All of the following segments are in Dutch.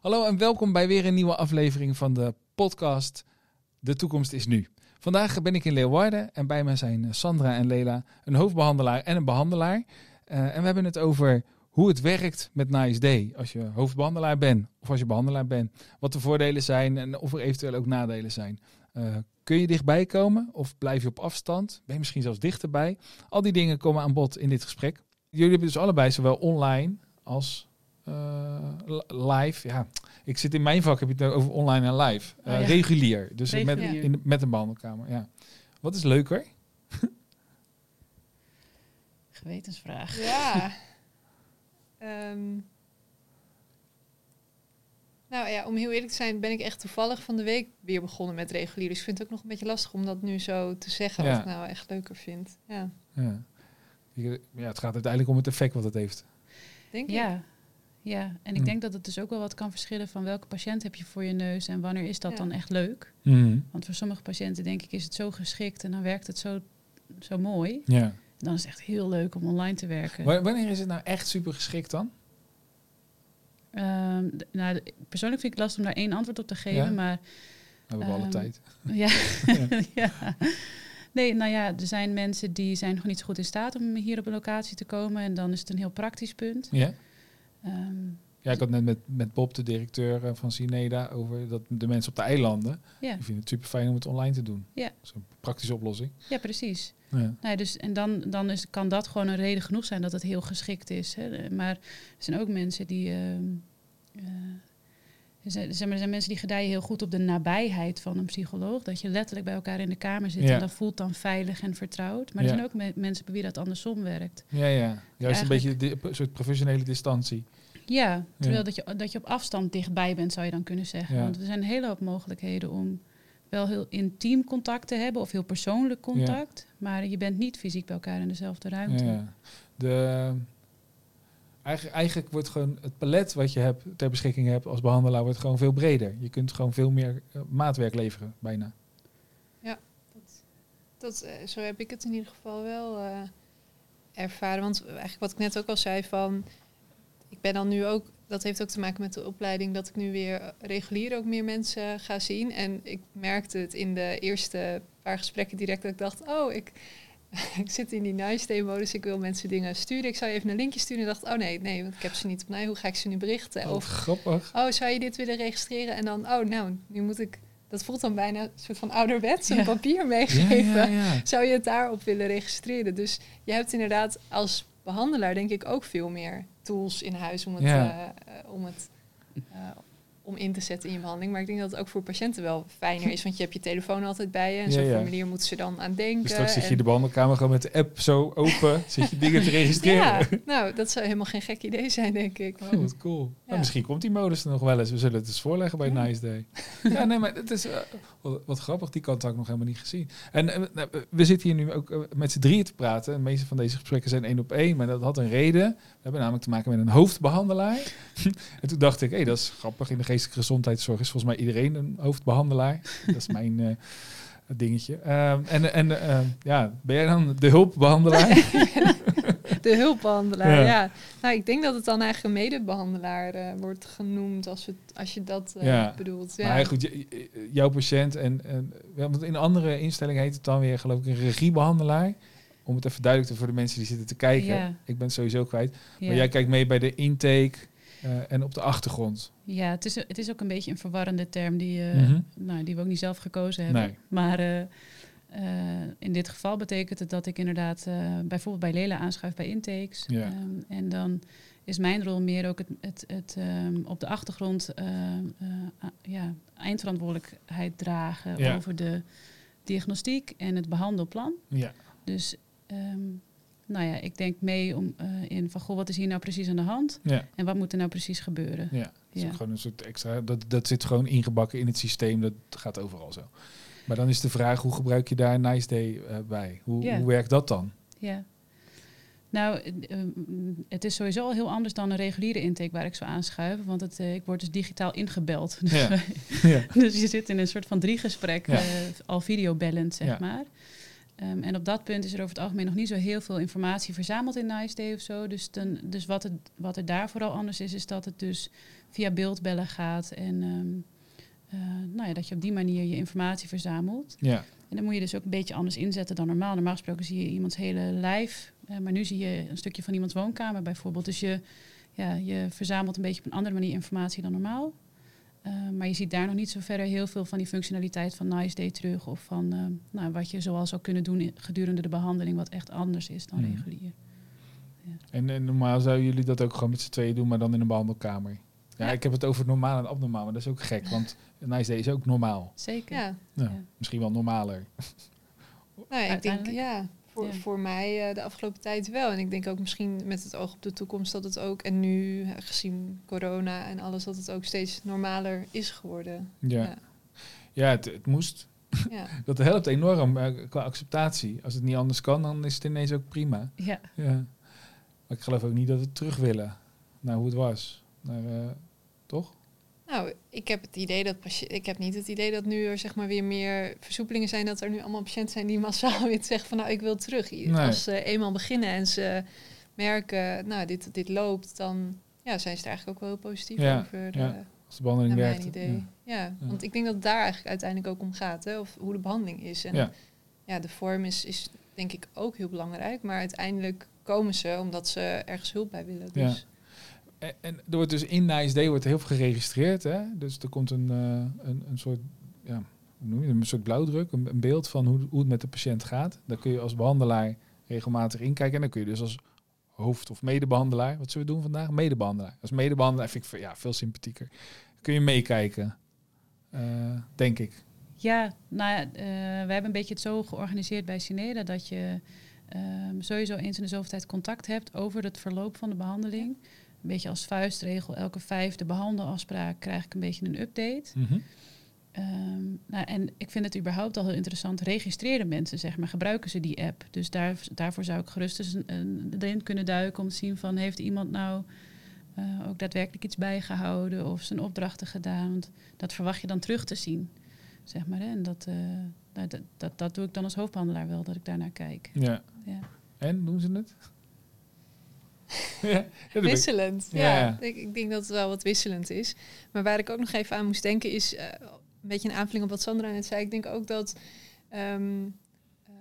Hallo en welkom bij weer een nieuwe aflevering van de podcast De Toekomst is Nu. Vandaag ben ik in Leeuwarden en bij mij zijn Sandra en Lela, een hoofdbehandelaar en een behandelaar. Uh, en we hebben het over hoe het werkt met Nice Day als je hoofdbehandelaar bent of als je behandelaar bent. Wat de voordelen zijn en of er eventueel ook nadelen zijn. Uh, kun je dichtbij komen of blijf je op afstand? Ben je misschien zelfs dichterbij? Al die dingen komen aan bod in dit gesprek. Jullie hebben dus allebei zowel online als live. Ja, ik zit in mijn vak, heb je het over online en live. Uh, oh, ja. Regulier. Dus Regulier. met, in, met een behandelkamer. Ja. Wat is leuker? Gewetensvraag. Ja. um, nou ja, om heel eerlijk te zijn, ben ik echt toevallig van de week weer begonnen met regulier. Dus ik vind het ook nog een beetje lastig om dat nu zo te zeggen, ja. wat ik nou echt leuker vind. Ja. Ja. ja, het gaat uiteindelijk om het effect wat het heeft. Denk ja. Ja, en ik mm. denk dat het dus ook wel wat kan verschillen van welke patiënt heb je voor je neus en wanneer is dat dan echt leuk. Mm. Want voor sommige patiënten denk ik is het zo geschikt en dan werkt het zo, zo mooi. Ja. En dan is het echt heel leuk om online te werken. wanneer is het nou echt super geschikt dan? Um, nou, persoonlijk vind ik het lastig om daar één antwoord op te geven, maar... We hebben um, alle tijd. Ja. ja. Nee, nou ja, er zijn mensen die zijn nog niet zo goed in staat om hier op een locatie te komen. En dan is het een heel praktisch punt. Ja. Um, ja, ik had net met, met Bob, de directeur eh, van Cineda, over dat de mensen op de eilanden, ja. die vinden het super fijn om het online te doen. Ja. Dat is een praktische oplossing. Ja, precies. Ja. Nou, dus, en dan, dan is, kan dat gewoon een reden genoeg zijn dat het heel geschikt is. Hè. Maar er zijn ook mensen die... Uh, uh, er zijn, er zijn mensen die gedijen heel goed op de nabijheid van een psycholoog. Dat je letterlijk bij elkaar in de kamer zit ja. en dat voelt dan veilig en vertrouwd. Maar er zijn ook me mensen bij wie dat andersom werkt. Ja, ja. juist een beetje een soort professionele distantie. Ja, terwijl Dat, je, dat je op afstand dichtbij bent, zou je dan kunnen zeggen. Want er zijn een hele hoop mogelijkheden om wel heel intiem contact te hebben of heel persoonlijk contact. Maar je bent niet fysiek bij elkaar in dezelfde ruimte. Ja. De, eigenlijk, wordt gewoon het palet wat je hebt, ter beschikking hebt als behandelaar wordt gewoon veel breder. Je kunt gewoon veel meer uh, maatwerk leveren, bijna. Ja, dat, dat, uh, zo heb ik het in ieder geval wel uh, ervaren. Want eigenlijk wat ik net ook al zei van ik ben dan nu ook, dat heeft ook te maken met de opleiding, dat ik nu weer regulier ook meer mensen ga zien. En ik merkte het in de eerste paar gesprekken direct dat ik dacht, oh, ik, ik zit in die nice day modus, ik wil mensen dingen sturen. Ik zou je even een linkje sturen en dacht, oh nee, nee, want ik heb ze niet op mij, hoe ga ik ze nu berichten? Oh, of, grappig. Oh, zou je dit willen registreren? En dan, oh nou, nu moet ik dat voelt dan bijna een soort van ouderwets, een papier meegeven. Ja, ja, Zou je het daarop willen registreren? Dus je hebt inderdaad als behandelaar denk ik ook veel meer tools in huis om het, ja. uh, om het uh, om in te zetten in je behandeling. Maar ik denk dat het ook voor patiënten wel fijner is. Want je hebt je telefoon altijd bij je. En zo'n formulier moeten ze dan aan denken. Dus straks zit je in de behandelkamer gewoon met de app zo open. zit je dingen te registreren. Ja, nou, dat zou helemaal geen gek idee zijn, denk ik. Oh, wat cool. Nou, misschien komt die modus er nog wel eens. We zullen het eens voorleggen bij Nice Day. ja, nee, maar het is uh, wat, grappig. Die kant had ik nog helemaal niet gezien. En uh, we zitten hier nu ook uh, met z'n drieën te praten. De meeste van deze gesprekken zijn één op één. Maar dat had een reden. We hebben namelijk te maken met een hoofdbehandelaar. en toen dacht ik, hé, hey, dat is grappig in de geestelijke gezondheidszorg is volgens mij iedereen een hoofdbehandelaar. dat is mijn uh, dingetje. Uh, en en uh, ja, ben jij dan de hulpbehandelaar? de hulpbehandelaar, ja. ja. Nou, ik denk dat het dan eigenlijk een medebehandelaar uh, wordt genoemd als, het, als je dat ja. bedoelt. Ja. Maar goed, jouw patiënt en, en want in andere instellingen heet het dan weer geloof ik een regiebehandelaar om het even duidelijk te voor de mensen die zitten te kijken. Ik ben sowieso kwijt. Maar jij kijkt mee bij de intake, uh, en op de achtergrond. Ja, het is, het is ook een beetje een verwarrende term die, uh, mm -hmm. nou, die we ook niet zelf gekozen hebben. Nee. Maar uh, in dit geval betekent het dat ik inderdaad bijvoorbeeld bij Lela aanschuif bij intakes. Ja. Um, en dan is mijn rol meer ook het, het, het um, op de achtergrond ja, eindverantwoordelijkheid dragen ja. over de diagnostiek en het behandelplan. Ja. Dus um, nou ja, ik denk mee om, uh, in van, goh, wat is hier nou precies aan de hand? Ja. En wat moet er nou precies gebeuren? Ja, dat is ja. gewoon een soort extra, dat, dat zit gewoon ingebakken in het systeem, dat gaat overal zo. Maar dan is de vraag, hoe gebruik je daar Nice Day uh, bij? Hoe, ja. hoe werkt dat dan? Ja. Nou, uh, het is sowieso al heel anders dan een reguliere intake waar ik zou aanschuiven. Want het, uh, ik word dus digitaal ingebeld. Dus, ja. dus je zit in een soort van drie gesprek, ja. al videobellend, zeg maar. Ehm, en op dat punt is er over het algemeen nog niet zo heel veel informatie verzameld in Nice Day of zo. Dus, dan, dus wat, het, wat er daar vooral anders is, is dat het dus via beeldbellen gaat. En um, nou ja, dat je op die manier je informatie verzamelt. Ja. En dan moet je dus ook een beetje anders inzetten dan normaal. Normaal gesproken zie je iemands hele lijf. Uh, maar nu zie je een stukje van iemands woonkamer bijvoorbeeld. Dus je, ja, je verzamelt een beetje op een andere manier informatie dan normaal. Uh, maar je ziet daar nog niet zo verder heel veel van die functionaliteit van Nice Day terug. Of van uh, nou, wat je zoal zou kunnen doen gedurende de behandeling, wat echt anders is dan hmm. regulier. Ja. En, en, normaal zouden jullie dat ook gewoon met z'n tweeën doen, maar dan in een behandelkamer. Ja, ja, ik heb het over normaal en abnormaal, maar dat is ook gek, want Nice Day is ook normaal. Zeker. Ja. ja. Misschien wel normaler. Nou, ik denk, ja, voor, voor mij uh, de afgelopen tijd wel. En ik denk ook misschien met het oog op de toekomst dat het ook, en nu gezien corona en alles, dat het ook steeds normaler is geworden. Ja, ja. ja het, het moest. Ja. dat helpt enorm uh, qua acceptatie. Als het niet anders kan, dan is het ineens ook prima. Ja. ja. Maar ik geloof ook niet dat we terug willen naar hoe het was. Naar, uh, toch? Nou, ik heb het idee dat ik heb niet het idee dat nu er zeg maar weer meer versoepelingen zijn, dat er nu allemaal patiënten zijn die massaal weer zeggen van nou ik wil terug. Als ze eenmaal beginnen en ze merken, nou dit, dit loopt, dan ja, zijn ze er eigenlijk ook wel heel positief over. Ja. Uh, als de behandeling werkt. Idee. Ja. want ik denk dat het daar eigenlijk uiteindelijk ook om gaat, hè, of hoe de behandeling is. En ja, ja de vorm is, is denk ik ook heel belangrijk, maar uiteindelijk komen ze omdat ze ergens hulp bij willen. Dus. En, en er wordt dus in Nice Day wordt heel veel geregistreerd. Hè? Dus er komt een, uh, een, een soort, ja, hoe noem je het, een soort blauwdruk, een, een, beeld van hoe, hoe het met de patiënt gaat. Daar kun je als behandelaar regelmatig inkijken. En dan kun je dus als hoofd- of medebehandelaar, wat zullen we doen vandaag? Medebehandelaar. Als medebehandelaar vind ik ja, veel sympathieker. Kun je meekijken, uh, denk ik. Ja, nou ja, uh, we hebben een beetje het zo georganiseerd bij Cineda dat je um, sowieso eens in de zoveel tijd contact hebt over het verloop van de behandeling een beetje als vuistregel, elke vijfde behandelafspraak krijg ik een beetje een update. Mm nou, en ik vind het überhaupt al heel interessant. Registreren mensen, zeg maar, gebruiken ze die app? Dus daar, daarvoor zou ik gerust eens een, erin kunnen duiken om te zien van heeft iemand nou uh, ook daadwerkelijk iets bijgehouden of zijn opdrachten gedaan? Want dat verwacht je dan terug te zien, zeg maar. Hè? En dat, uh, dat, dat, dat, doe ik dan als hoofdbehandelaar wel, dat ik daarnaar kijk. Ja. ja. En doen ze het? ja, wisselend. Ja, Ik, ik, denk dat het wel wat wisselend is. Maar waar ik ook nog even aan moest denken is uh, een beetje een aanvulling op wat Sandra net zei. Ik denk ook dat um, uh,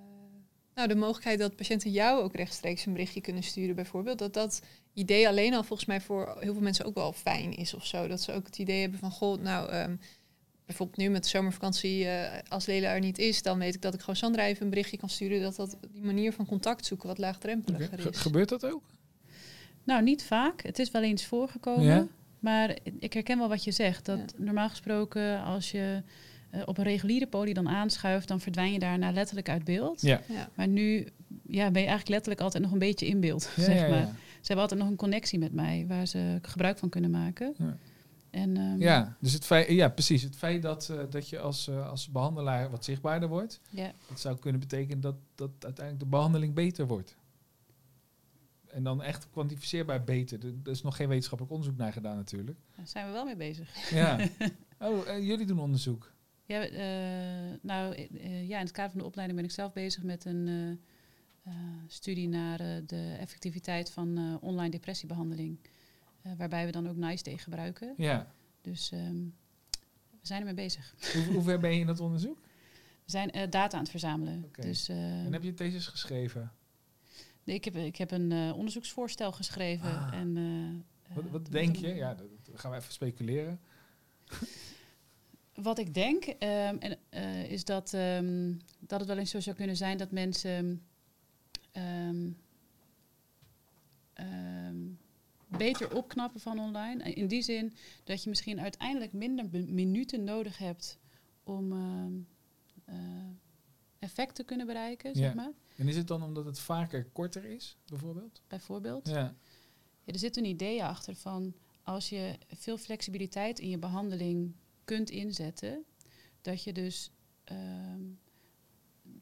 nou, de mogelijkheid dat patiënten jou ook rechtstreeks een berichtje kunnen sturen, bijvoorbeeld, dat dat idee alleen al volgens mij voor heel veel mensen ook wel fijn is of zo. Dat ze ook het idee hebben van, goh, nou, um, bijvoorbeeld nu met de zomervakantie, uh, als Lela er niet is, dan weet ik dat ik gewoon Sandra even een berichtje kan sturen. Dat dat die manier van contact zoeken wat laagdrempeliger okay. is. Gebeurt dat ook? Nou, niet vaak. Het is wel eens voorgekomen. Maar ik herken wel wat je zegt. Dat normaal gesproken, als je uh, op een reguliere poli dan aanschuift, dan verdwijn je daarna letterlijk uit beeld. Ja. Maar nu ja, ben je eigenlijk letterlijk altijd nog een beetje in beeld. zeg maar. Ze hebben altijd nog een connectie met mij waar ze gebruik van kunnen maken. En, um, ja, dus het feit, ja, precies. Het feit dat, uh, dat je als, uh, als behandelaar wat zichtbaarder wordt, ja. dat zou kunnen betekenen dat, dat uiteindelijk de behandeling beter wordt en dan echt kwantificeerbaar beter. Er is nog geen wetenschappelijk onderzoek naar gedaan natuurlijk. Daar zijn we wel mee bezig. Ja. Oh, uh, jullie doen onderzoek? Ja, uh, nou uh, ja, in het kader van de opleiding ben ik zelf bezig met een studie naar de effectiviteit van online depressiebehandeling. waarbij we dan ook Nice gebruiken. Ja. Dus um, we zijn ermee bezig. Hoe, hoe, ver ben je in dat onderzoek? We zijn data aan het verzamelen. Okay. Dus, en heb je thesis geschreven? Ik heb, ik heb een uh, onderzoeksvoorstel geschreven. Ah. En, uh, wat, wat denk je? Ja, dat gaan we even speculeren. Wat ik denk um, en, uh, is dat, um, dat het wel eens zo zou kunnen zijn dat mensen um, beter opknappen van online. In die zin dat je misschien uiteindelijk minder minuten nodig hebt om effect te kunnen bereiken, zeg ja. maar. En is het dan omdat het vaker korter is, bijvoorbeeld? Bijvoorbeeld. Ja. ja er zit een idee achter van als je veel flexibiliteit in je behandeling kunt inzetten, dat je dus um,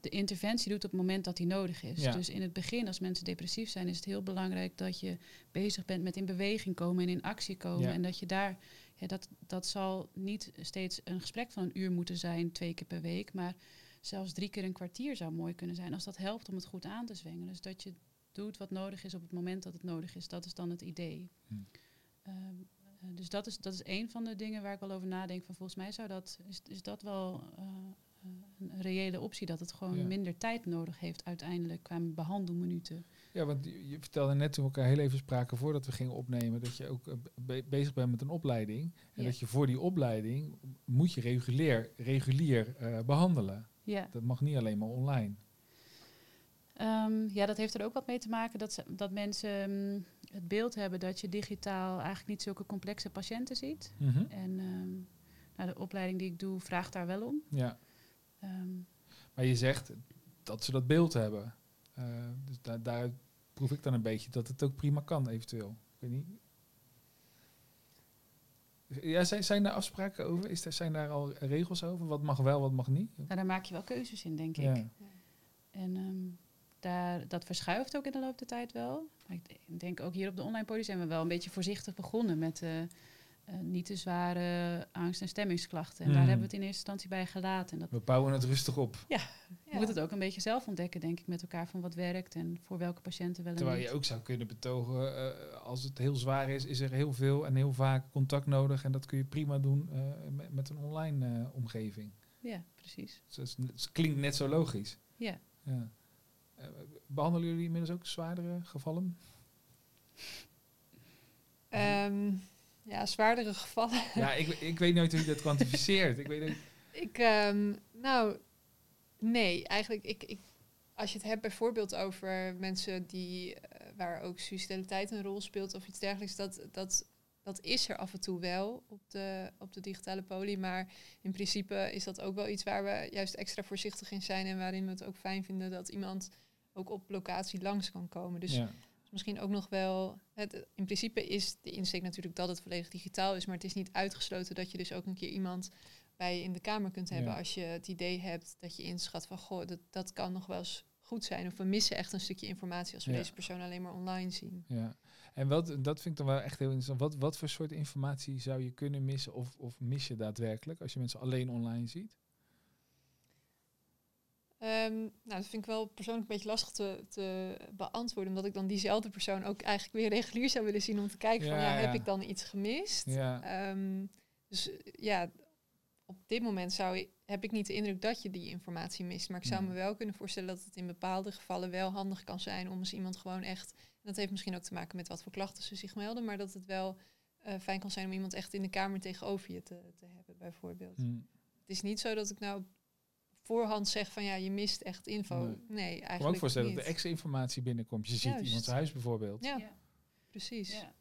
de interventie doet op het moment dat die nodig is. Ja. Dus in het begin, als mensen depressief zijn, is het heel belangrijk dat je bezig bent met in beweging komen en in actie komen. Ja. En dat je daar, ja, dat, dat zal niet steeds een gesprek van een uur moeten zijn, twee keer per week, maar zelfs drie keer een kwartier zou mooi kunnen zijn. Als dat helpt om het goed aan te zwengelen. Dus dat je doet wat nodig is op het moment dat het nodig is. Dat is dan het idee. Hm. Ehm, eh, dus dat is, dat is een van de dingen waar ik wel over nadenk. Van volgens mij zou dat, is, is dat wel uh, een reële optie. Dat het gewoon minder tijd nodig heeft uiteindelijk qua behandelminuten. Ja, want je, vertelde net toen we elkaar heel even spraken voordat we gingen opnemen, dat je ook bezig bent met een opleiding. En dat je voor die opleiding moet je regulier, regulier behandelen. Ja. Dat mag niet alleen maar online. Um, ja, dat heeft er ook wat mee te maken dat, ze, dat mensen um, het beeld hebben dat je digitaal eigenlijk niet zulke complexe patiënten ziet. Mm -hmm. En um, nou, de opleiding die ik doe vraagt daar wel om. Ja. maar je zegt dat ze dat beeld hebben. Uh, dus daar, daaruit proef ik dan een beetje dat het ook prima kan, eventueel. Ik weet niet. Ja, zijn, zijn er afspraken over? Is er, zijn daar al regels over? Wat mag wel, wat mag niet? Nou, daar maak je wel keuzes in, denk ik. Ja. En daar, dat verschuift ook in de loop der tijd wel. Maar ik denk ook hier op de online podium zijn we wel een beetje voorzichtig begonnen met uh, niet te zware angst- en stemmingsklachten. En daar hmm. hebben we het in eerste instantie bij gelaten. dat we bouwen het rustig op. Ja, je moet het ook een beetje zelf ontdekken, denk ik, met elkaar van wat werkt en voor welke patiënten wel. Terwijl je ook zou kunnen betogen, uh, als het heel zwaar is, is er heel veel en heel vaak contact nodig. En dat kun je prima doen met, met, een online omgeving. Ja, precies. Dus het klinkt net zo logisch. Ja. ja. Eh, behandelen jullie inmiddels ook zwaardere gevallen? Ehm, ja, zwaardere gevallen. Ja, ik, ik weet nooit hoe je dat kwantificeert. ik weet Ik, ehm, nou, nee, eigenlijk, ik, ik, als je het hebt bijvoorbeeld over mensen die, uh, waar ook suicidaliteit een rol speelt of iets dergelijks, dat, dat, dat is er af en toe wel op de, op de digitale poli. Maar in principe is dat ook wel iets waar we juist extra voorzichtig in zijn en waarin we het ook fijn vinden dat iemand ook op locatie langs kan komen. Dus misschien ook nog wel. Het, in principe is de insteek natuurlijk dat het volledig digitaal is, maar het is niet uitgesloten dat je dus ook een keer iemand bij je in de kamer kunt hebben als je het idee hebt dat je inschat van goh, dat, dat kan nog wel eens goed zijn. Of we missen echt een stukje informatie als we deze persoon alleen maar online zien. Ja, en wat, dat vind ik dan wel echt heel interessant. Wat, wat voor soort informatie zou je kunnen missen of, of mis je daadwerkelijk als je mensen alleen online ziet? Um, nou, dat vind ik wel persoonlijk een beetje lastig te, te, beantwoorden, omdat ik dan diezelfde persoon ook eigenlijk weer regulier zou willen zien om te kijken van ja, heb ik dan iets gemist? Ja. Um, dus ja, op dit moment zou ik, heb ik niet de indruk dat je die informatie mist, maar ik zou me wel kunnen voorstellen dat het in bepaalde gevallen wel handig kan zijn om eens iemand gewoon echt, en dat heeft misschien ook te maken met wat voor klachten ze zich melden, maar dat het wel uh, fijn kan zijn om iemand echt in de kamer tegenover je te, te hebben, bijvoorbeeld. Hmm. Het is niet zo dat ik nou voorhand zegt van ja, je mist echt info. Nee, nee eigenlijk Ik kan ook voorstellen dat er extra informatie binnenkomt. Je ziet iemands huis bijvoorbeeld. Ja, precies. Ja.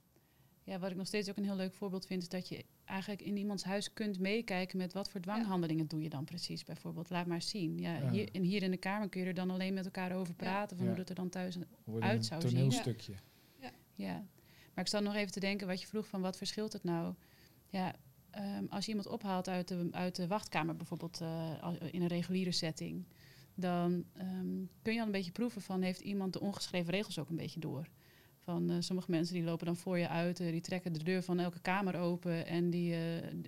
ja. wat ik nog steeds ook een heel leuk voorbeeld vind, is dat je eigenlijk in iemands huis kunt meekijken met wat voor dwanghandelingen doe je dan precies. Bijvoorbeeld, laat maar zien. Ja, Hier, en hier in de kamer kun je er dan alleen met elkaar over praten van hoe het er dan thuis uit zou zien. Een stukje. Ja. ja. Maar ik sta nog even te denken wat je vroeg van wat verschilt het nou? Ja, Ehm, als je iemand ophaalt uit de, uit de wachtkamer, bijvoorbeeld uh, in een reguliere setting, dan ehm, kun je al een beetje proeven van heeft iemand de ongeschreven regels ook een beetje door. Van uh, sommige mensen die lopen dan voor je uit, uh, die trekken de deur van elke kamer open en die, uh,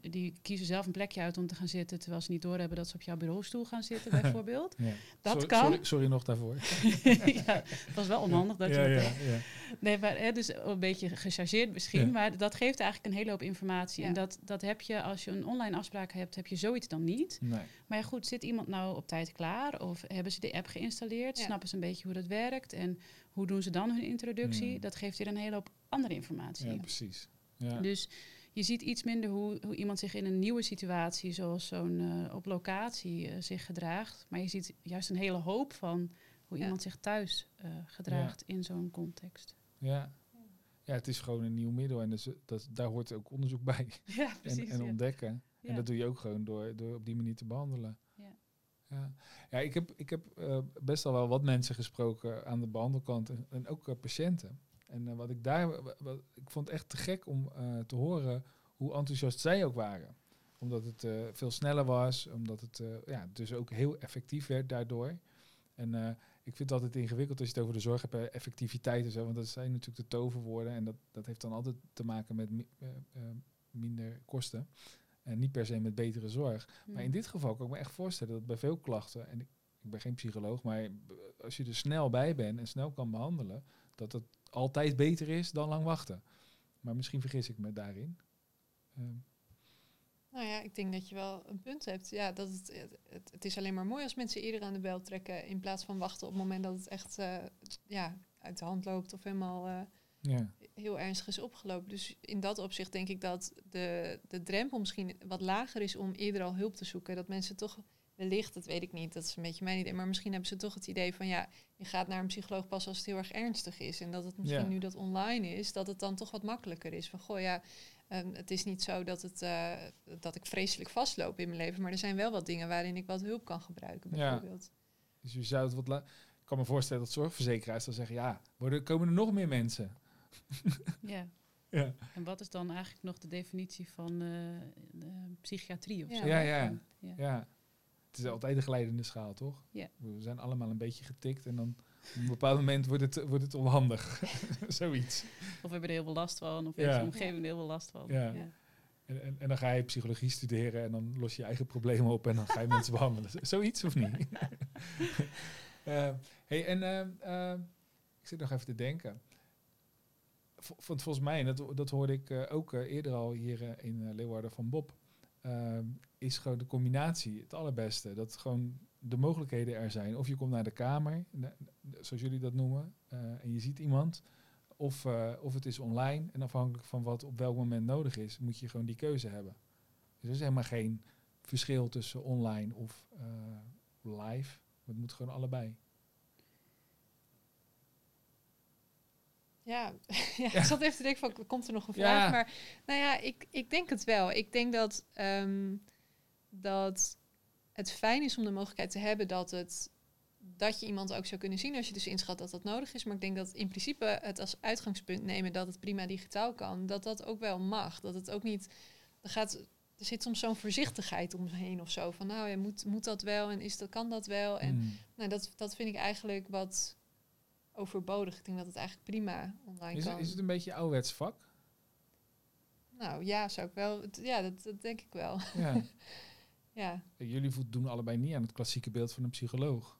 die kiezen zelf een plekje uit om te gaan zitten, terwijl ze niet doorhebben dat ze op jouw bureaustoel gaan zitten, bijvoorbeeld. ja. Dat sorry, kan. Sorry, sorry, nog daarvoor. ja, het was wel onhandig dat je. Ja, ja, ja. Nee, maar hè, dus een beetje gechargeerd misschien, maar dat geeft eigenlijk een hele hoop informatie. En dat, dat heb je als je een online afspraak hebt, heb je zoiets dan niet. Nee. Maar ja, goed, zit iemand nou op tijd klaar of hebben ze de app geïnstalleerd? Snappen ze een beetje hoe dat werkt en hoe doen ze dan hun introductie? Dat geeft weer een hele hoop andere informatie. Ja, precies. Ja. Dus je ziet iets minder hoe, hoe iemand zich in een nieuwe situatie, zoals zo'n uh, op locatie, uh, zich gedraagt. Maar je ziet juist een hele hoop van hoe iemand zich thuis uh, gedraagt in zo'n context. Ja. ja, het is gewoon een nieuw middel en dus, dat, daar hoort ook onderzoek bij. Ja, precies, en, en ontdekken. En dat doe je ook gewoon door, door op die manier te behandelen. Ja. Ja, ja ik heb, ik heb uh, best al wel wat mensen gesproken aan de behandelkant en, en ook uh, patiënten. En uh, wat ik daar, wat, ik vond het echt te gek om te horen hoe enthousiast zij ook waren. Omdat het veel sneller was, omdat het ja, dus ook heel effectief werd daardoor. En ik vind het altijd ingewikkeld als je het over de zorg hebt, effectiviteit en zo, want dat zijn natuurlijk de toverwoorden en dat, dat heeft dan altijd te maken met minder kosten. En niet per se met betere zorg. Maar in dit geval kan ik me echt voorstellen dat bij veel klachten, en ik, ik ben geen psycholoog, maar als je er snel bij bent en snel kan behandelen, dat het altijd beter is dan lang wachten. Maar misschien vergis ik me daarin. Ehm. Nou ja, ik denk dat je wel een punt hebt. Ja, dat het, het, het, is alleen maar mooi als mensen eerder aan de bel trekken in plaats van wachten op het moment dat het echt uh, ja, uit de hand loopt of helemaal uh, ja. heel ernstig is opgelopen. Dus in dat opzicht denk ik dat de, de drempel misschien wat lager is om eerder al hulp te zoeken. Dat mensen toch wellicht, dat weet ik niet, dat is een beetje mijn idee, maar misschien hebben ze toch het idee van ja, je gaat naar een psycholoog pas als het heel erg ernstig is. En dat het misschien nu dat online is, dat het dan toch wat makkelijker is. Van goh ja, um, het is niet zo dat, het, uh, dat ik vreselijk vastloop in mijn leven, maar er zijn wel wat dingen waarin ik wat hulp kan gebruiken, bijvoorbeeld. Ja. Dus je zou het wat. La ik kan me voorstellen dat zorgverzekeraars dan zeggen: ja, worden, komen er nog meer mensen? ja. ja. En wat is dan eigenlijk nog de definitie van uh, psychiatrie of ja. zo? Ja, ja. ja. ja het is altijd een glijdende schaal, toch? Ja. We zijn allemaal een beetje getikt en dan op een bepaald moment wordt het, wordt het onhandig. Zoiets. Of we hebben er heel veel last van, of heeft de omgeving er heel veel last van. Ja. ja. En, en, en, dan ga je psychologie studeren en dan los je je eigen problemen op en dan ga je mensen behandelen. Zoiets of niet? uh, hey, en uh, uh, ik zit nog even te denken. Want volgens mij, en dat, dat hoorde ik ook eerder al hier in Leeuwarden van Bob. Ehm, is gewoon de combinatie het allerbeste. Dat gewoon de mogelijkheden er zijn. Of je komt naar de kamer, zoals jullie dat noemen, uh, en je ziet iemand. Of, uh, of het is online. En afhankelijk van wat op welk moment nodig is, moet je gewoon die keuze hebben. Dus er is helemaal geen verschil tussen online of uh, live. Het moet gewoon allebei. Ja, ja, ik zat even te denken van, komt er nog een vraag? Maar nou ja, ik, ik denk het wel. Ik denk dat, um, dat het fijn is om de mogelijkheid te hebben dat, het, dat je iemand ook zou kunnen zien als je dus inschat dat dat nodig is. Maar ik denk dat in principe het als uitgangspunt nemen dat het prima digitaal kan, dat dat ook wel mag. Dat het ook niet, er, gaat, er zit soms zo'n voorzichtigheid omheen of zo. Van nou, ja, moet, moet dat wel en is dat, kan dat wel? En mm. nou, dat, dat vind ik eigenlijk wat overbodig. Ik denk dat het eigenlijk prima online is kan. Het, is het een beetje ouderwets vak? Nou ja, zou ik wel. Ja, dat, dat denk ik wel. Ja. ja. Jullie doen allebei niet aan het klassieke beeld van een psycholoog.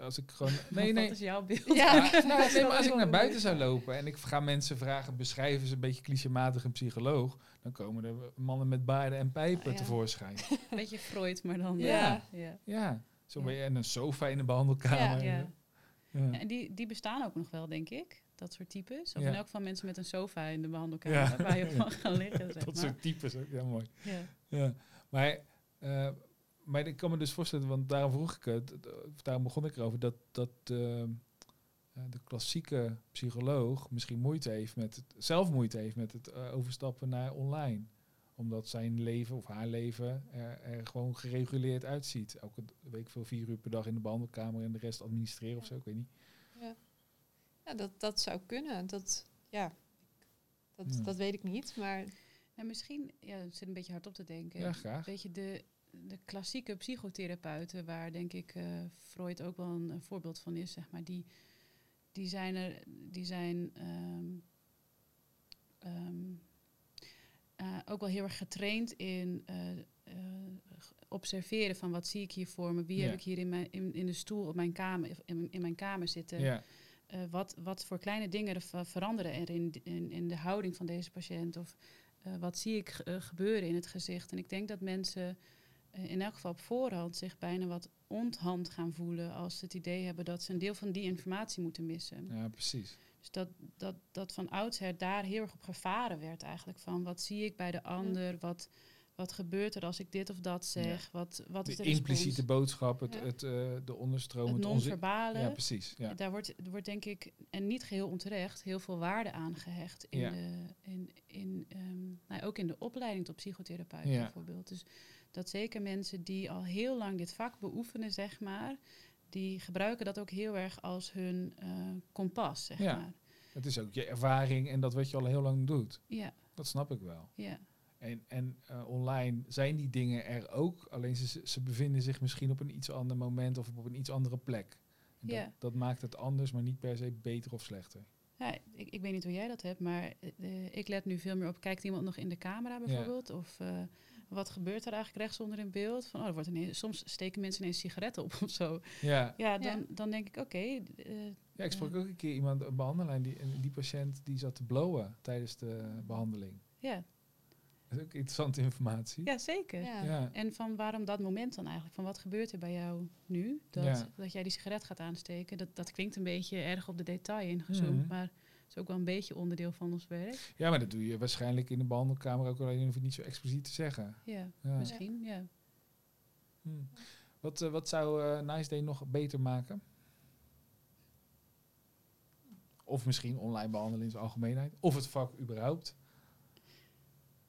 Als ik gewoon. Nee, nee. Wat is jouw beeld? Ja, nou, nee, maar als ik naar buiten zou lopen en ik ga mensen vragen, beschrijven ze een beetje clichématig een psycholoog, dan komen er mannen met baarden en pijpen oh, tevoorschijn. Beetje Freud, maar dan. Ja, ja. ja. Zo ben je en een sofa in de behandelkamer. Ja, ja. En die, die bestaan ook nog wel, denk ik. Dat soort types. Of in elk geval mensen met een sofa in de behandelkamer waar je op mag gaan liggen. Zeg dat soort types ook, ja mooi. Ja. Maar, uh, maar ik kan me dus voorstellen, want daarom vroeg ik het, daarom begon ik erover, dat, dat uh, de klassieke psycholoog misschien moeite heeft met het, zelf moeite heeft met het uh, overstappen naar online omdat zijn leven of haar leven er, er, gewoon gereguleerd uitziet. Elke week veel vier uur per dag in de behandelkamer en de rest administreren of zo, ik weet niet. Ja, ja dat, dat zou kunnen. Dat, ja, dat, dat weet ik niet, maar... Nou, misschien, ja, het zit een beetje hard op te denken. Ja, graag. Weet je, de, de klassieke psychotherapeuten, waar denk ik uh, Freud ook wel een, voorbeeld van is, zeg maar, die, die zijn er, die zijn... Um, um, uh, ook wel heel erg getraind in uh, uh, observeren van wat zie ik hier voor me, wie heb ik hier in, mijn, in, in de stoel op mijn kamer, in, in mijn kamer zitten. Yeah. wat, wat voor kleine dingen er veranderen er in, in, in, de houding van deze patiënt of wat zie ik gebeuren in het gezicht. En ik denk dat mensen in elk geval op voorhand zich bijna wat onthand gaan voelen als ze het idee hebben dat ze een deel van die informatie moeten missen. Ja, precies. Dus dat, dat, dat van oudsher daar heel erg op gevaren werd eigenlijk. Van wat zie ik bij de ander? Wat, wat gebeurt er als ik dit of dat zeg? Wat, wat de is de impliciete boodschap, het, het, uh, de onderstroom, het, non-verbale. Ja, precies. Ja. Daar wordt, wordt denk ik, en niet geheel onterecht, heel veel waarde aan gehecht. In de, in, in, um, nou, ook in de opleiding tot psychotherapeut bijvoorbeeld. Dus dat zeker mensen die al heel lang dit vak beoefenen, zeg maar die gebruiken dat ook heel erg als hun uh, kompas, zeg ja. maar. Het is ook je ervaring en dat wat je al heel lang doet. Ja. Dat snap ik wel. Ja. En, en uh, online zijn die dingen er ook, alleen ze, ze bevinden zich misschien op een iets ander moment of op een iets andere plek. En ja. dat, dat maakt het anders, maar niet per se beter of slechter. Ja, ik, ik weet niet hoe jij dat hebt, maar uh, ik let nu veel meer op, kijkt iemand nog in de camera bijvoorbeeld? Ja. Of wat gebeurt er eigenlijk rechtsonder in beeld? Van, oh, er wordt ineens, soms steken mensen ineens sigaretten op of zo. Ja, ja, dan, dan denk ik, oké. Eh, ja, ik sprak ook een keer iemand, een behandelaar, die, die patiënt die zat te blowen tijdens de behandeling. Ja. Dat is ook interessante informatie. Ja, zeker. Ja. En van waarom dat moment dan eigenlijk? Van wat gebeurt er bij jou nu? Dat, dat jij die sigaret gaat aansteken. Dat, dat klinkt een beetje erg op de detail ingezoomd. Mhm. Maar is ook wel een beetje onderdeel van ons werk. Ja, maar dat doe je waarschijnlijk in de behandelkamer ook alleen hoef je niet zo expliciet te zeggen. Ja, misschien, ja. Hmm. Wat, uh, wat zou uh, Nice Day nog beter maken? Of misschien online behandelen in zijn algemeenheid. Of het vak überhaupt.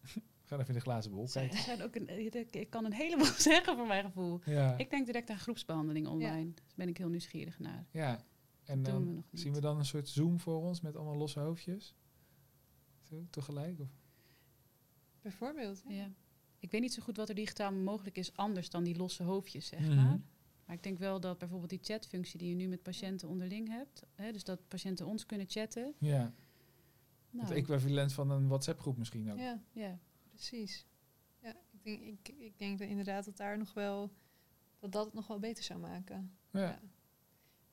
Ga even in de glazen bol kijken. Zijn ook een, ik kan een heleboel zeggen voor mijn gevoel. Ja. Ik denk direct aan groepsbehandeling online. Ja. Daar ben ik heel nieuwsgierig naar. Ja, en dan zien we dan een soort zoom voor ons met allemaal losse hoofdjes? Zo, tegelijk? Of? Bijvoorbeeld. Ja. Ik weet niet zo goed wat er digitaal mogelijk is, anders dan die losse hoofdjes, zeg mhm. maar. Maar ik denk wel dat bijvoorbeeld die chatfunctie die je nu met patiënten onderling hebt, hè, dus dat patiënten ons kunnen chatten. Ja. Nou. Het equivalent van een WhatsApp-groep misschien ook. Ja, ja. precies. Ja, ik denk, ik, ik denk dat inderdaad dat daar nog wel dat dat het nog wel beter zou maken. ja.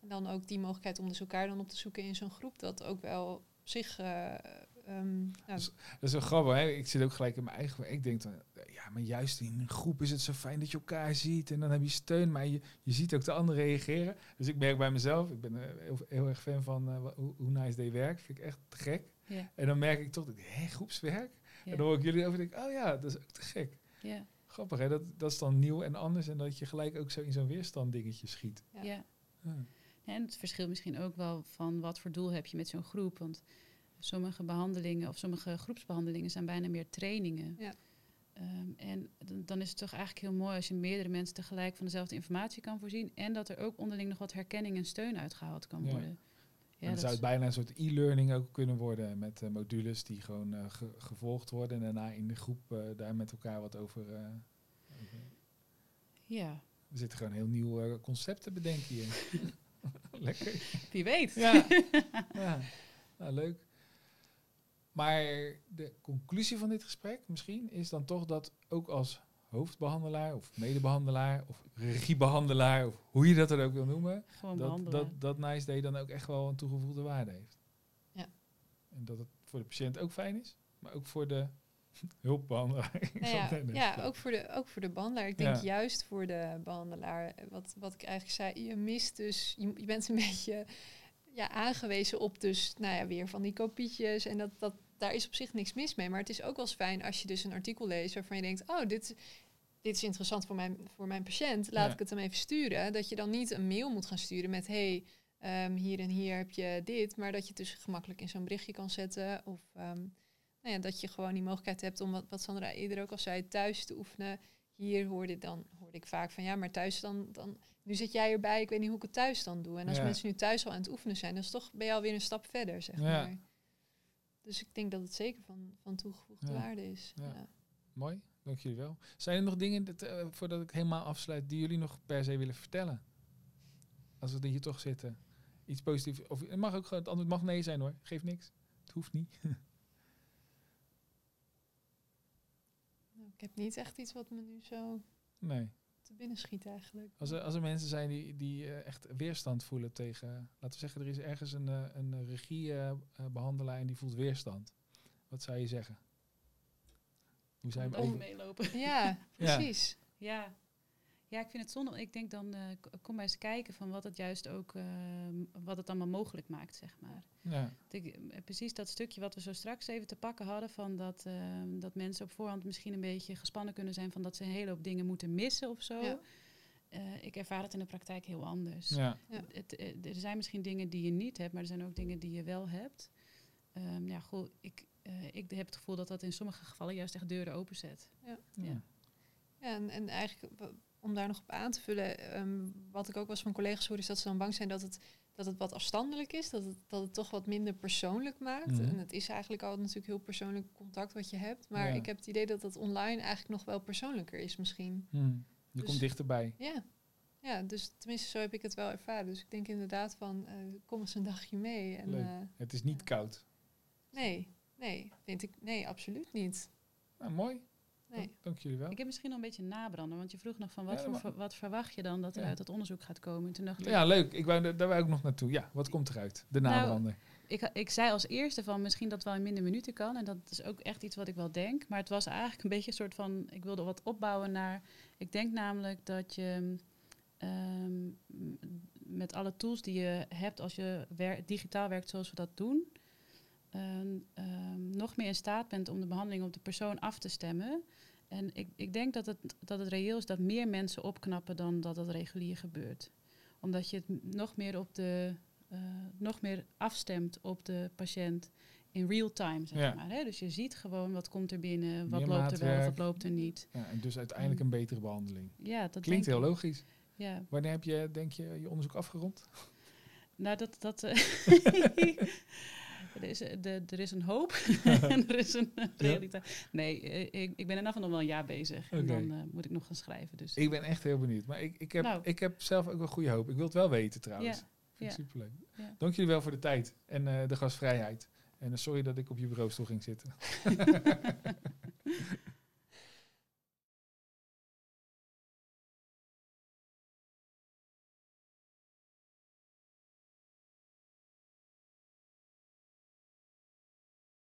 Dan ook die mogelijkheid om dus elkaar dan op te zoeken in zo'n groep, dat ook wel zich. Uh, um, dat, is, dat is wel grappig, hè? Ik zit ook gelijk in mijn eigen. Ik denk dan, ja, maar juist in een groep is het zo fijn dat je elkaar ziet en dan heb je steun, maar je, je ziet ook de anderen reageren. Dus ik merk bij mezelf, ik ben uh, heel, heel, erg fan van uh, hoe, hoe Nice Day werkt, vind ik echt te gek. En dan merk ik toch, hé, groepswerk? En dan hoor ik jullie over, denk ik, oh ja, dat is ook te gek. Grappig, hè? Dat, dat is dan nieuw en anders en dat je gelijk ook zo in zo'n weerstand dingetje schiet. Ja. En het verschilt misschien ook wel van wat voor doel heb je met zo'n groep. Want sommige behandelingen of sommige groepsbehandelingen zijn bijna meer trainingen. Ja. Um, en dan is het toch eigenlijk heel mooi als je meerdere mensen tegelijk van dezelfde informatie kan voorzien. En dat er ook onderling nog wat herkenning en steun uitgehaald kan worden. Ja, dan zou het bijna een soort e-learning ook kunnen worden met uh, modules die gewoon uh, gevolgd worden en daarna in de groep uh, daar met elkaar wat over. ja. We zitten gewoon heel nieuw concept te bedenken hier. Lekker. Wie weet. Ja, ja. Nou, leuk. Maar de conclusie van dit gesprek misschien is dan toch dat ook als hoofdbehandelaar of medebehandelaar of regiebehandelaar of hoe je dat er ook wil noemen, dat, dat, dat Nice Day dan ook echt wel een toegevoegde waarde heeft. Ja. En dat het voor de patiënt ook fijn is, maar ook voor de hulpbehandelaar. Nou ja, ja ook, voor de, ook voor de behandelaar. Ik denk juist voor de behandelaar, wat, wat ik eigenlijk zei, je mist dus, je, je bent een beetje ja, aangewezen op dus, nou ja, weer van die kopietjes. En dat, dat, daar is op zich niks mis mee. Maar het is ook wel eens fijn als je dus een artikel leest waarvan je denkt, oh, dit, dit is interessant voor mijn, voor mijn patiënt. Laat ik het hem even sturen. Dat je dan niet een mail moet gaan sturen met, hey, um, hier en hier heb je dit. Maar dat je het dus gemakkelijk in zo'n berichtje kan zetten. Of um, nou ja, dat je gewoon die mogelijkheid hebt om, wat, wat Sandra eerder ook al zei, thuis te oefenen. Hier hoorde, dan, hoorde ik vaak van ja, maar thuis dan, dan. Nu zit jij erbij, ik weet niet hoe ik het thuis dan doe. En als mensen nu thuis al aan het oefenen zijn, dan is toch, ben je alweer een stap verder, zeg maar. Dus ik denk dat het zeker van, van toegevoegde waarde is. Ja. Mooi, dank jullie wel. Zijn er nog dingen, dat, uh, voordat ik helemaal afsluit, die jullie nog per se willen vertellen? Als we hier toch zitten. Iets positiefs. Of het mag ook het antwoord mag nee zijn hoor. Geeft niks. Het hoeft niet. Ik heb niet echt iets wat me nu zo nee. te binnen schiet eigenlijk. Als er, als er mensen zijn die, die uh, echt weerstand voelen tegen... Laten we zeggen, er is ergens een, uh, een regiebehandelaar en die voelt weerstand. Wat zou je zeggen? Hoe zijn we over... meelopen. Ja, precies. ja. Ja, ik vind het zonde. Ik denk dan, uh, kom maar eens kijken van wat het juist ook, uh, wat het allemaal mogelijk maakt, zeg maar. Ja. Ik, eh, precies dat stukje wat we zo straks even te pakken hadden, van dat, uh, dat mensen op voorhand misschien een beetje gespannen kunnen zijn van dat ze een hele hoop dingen moeten missen of zo. Ja. ik ervaar het in de praktijk heel anders. Ja. Het, er zijn misschien dingen die je niet hebt, maar er zijn ook dingen die je wel hebt. Um, ja, goed, ik, ik heb het gevoel dat dat in sommige gevallen juist echt deuren openzet. Ja. Ja. Ja, en, en eigenlijk om daar nog op aan te vullen, ehm, wat ik ook was van collega's hoor, is dat ze dan bang zijn dat het, dat het wat afstandelijk is, dat het, dat het toch wat minder persoonlijk maakt. Mhm. En het is eigenlijk al natuurlijk heel persoonlijk contact wat je hebt. Maar ik heb het idee dat dat online eigenlijk nog wel persoonlijker is misschien. Mhm. Je komt dus dichterbij. Ja. ja, dus tenminste zo heb ik het wel ervaren. Dus ik denk inderdaad van, uh, kom eens een dagje mee. En, uh, het is niet koud. Nee, nee, vind ik, nee, absoluut niet. Nou, mooi. Nee. Dank jullie wel. Ik heb misschien nog een beetje nabranden, want je vroeg nog van wat, voor, wat verwacht je dan dat er uit het onderzoek gaat komen? Toen dacht ja, leuk. Ik wou, daar wou ik nog naartoe. Ja, wat komt eruit? De nou, nabrander. ik, ik zei als eerste van misschien dat wel in minder minuten kan. En dat is ook echt iets wat ik wel denk. Maar het was eigenlijk een beetje een soort van, ik wilde wat opbouwen naar, ik denk namelijk dat je Ehm, met alle tools die je hebt als je digitaal werkt zoals we dat doen, nog meer in staat bent om de behandeling op de persoon af te stemmen. En ik, ik denk dat het, dat het reëel is dat meer mensen opknappen dan dat het regulier gebeurt. Omdat je het nog meer op de uh, nog meer afstemt op de patiënt in real time, zeg maar. Hè? Dus je ziet gewoon wat komt er binnen, wat loopt er wel, wat loopt er niet. Ja, en dus uiteindelijk een betere behandeling. Ja, dat klinkt heel logisch. Ja. Wanneer heb je, denk je, je onderzoek afgerond? Nou, dat... dat uh, er, is, de, er is een hoop en er is een realiteit. Nee, eh, ik, ik ben er af en nog wel een jaar bezig. En dan uh, moet ik nog gaan schrijven. Dus. Ik ben echt heel benieuwd. Maar ik, ik, heb, nou. ik heb zelf ook wel goede hoop. Ik wil het wel weten trouwens. Ja. Vind ik superleuk. Ja. Dank jullie wel voor de tijd en uh, de gastvrijheid. En sorry dat ik op je bureaustoel ging zitten.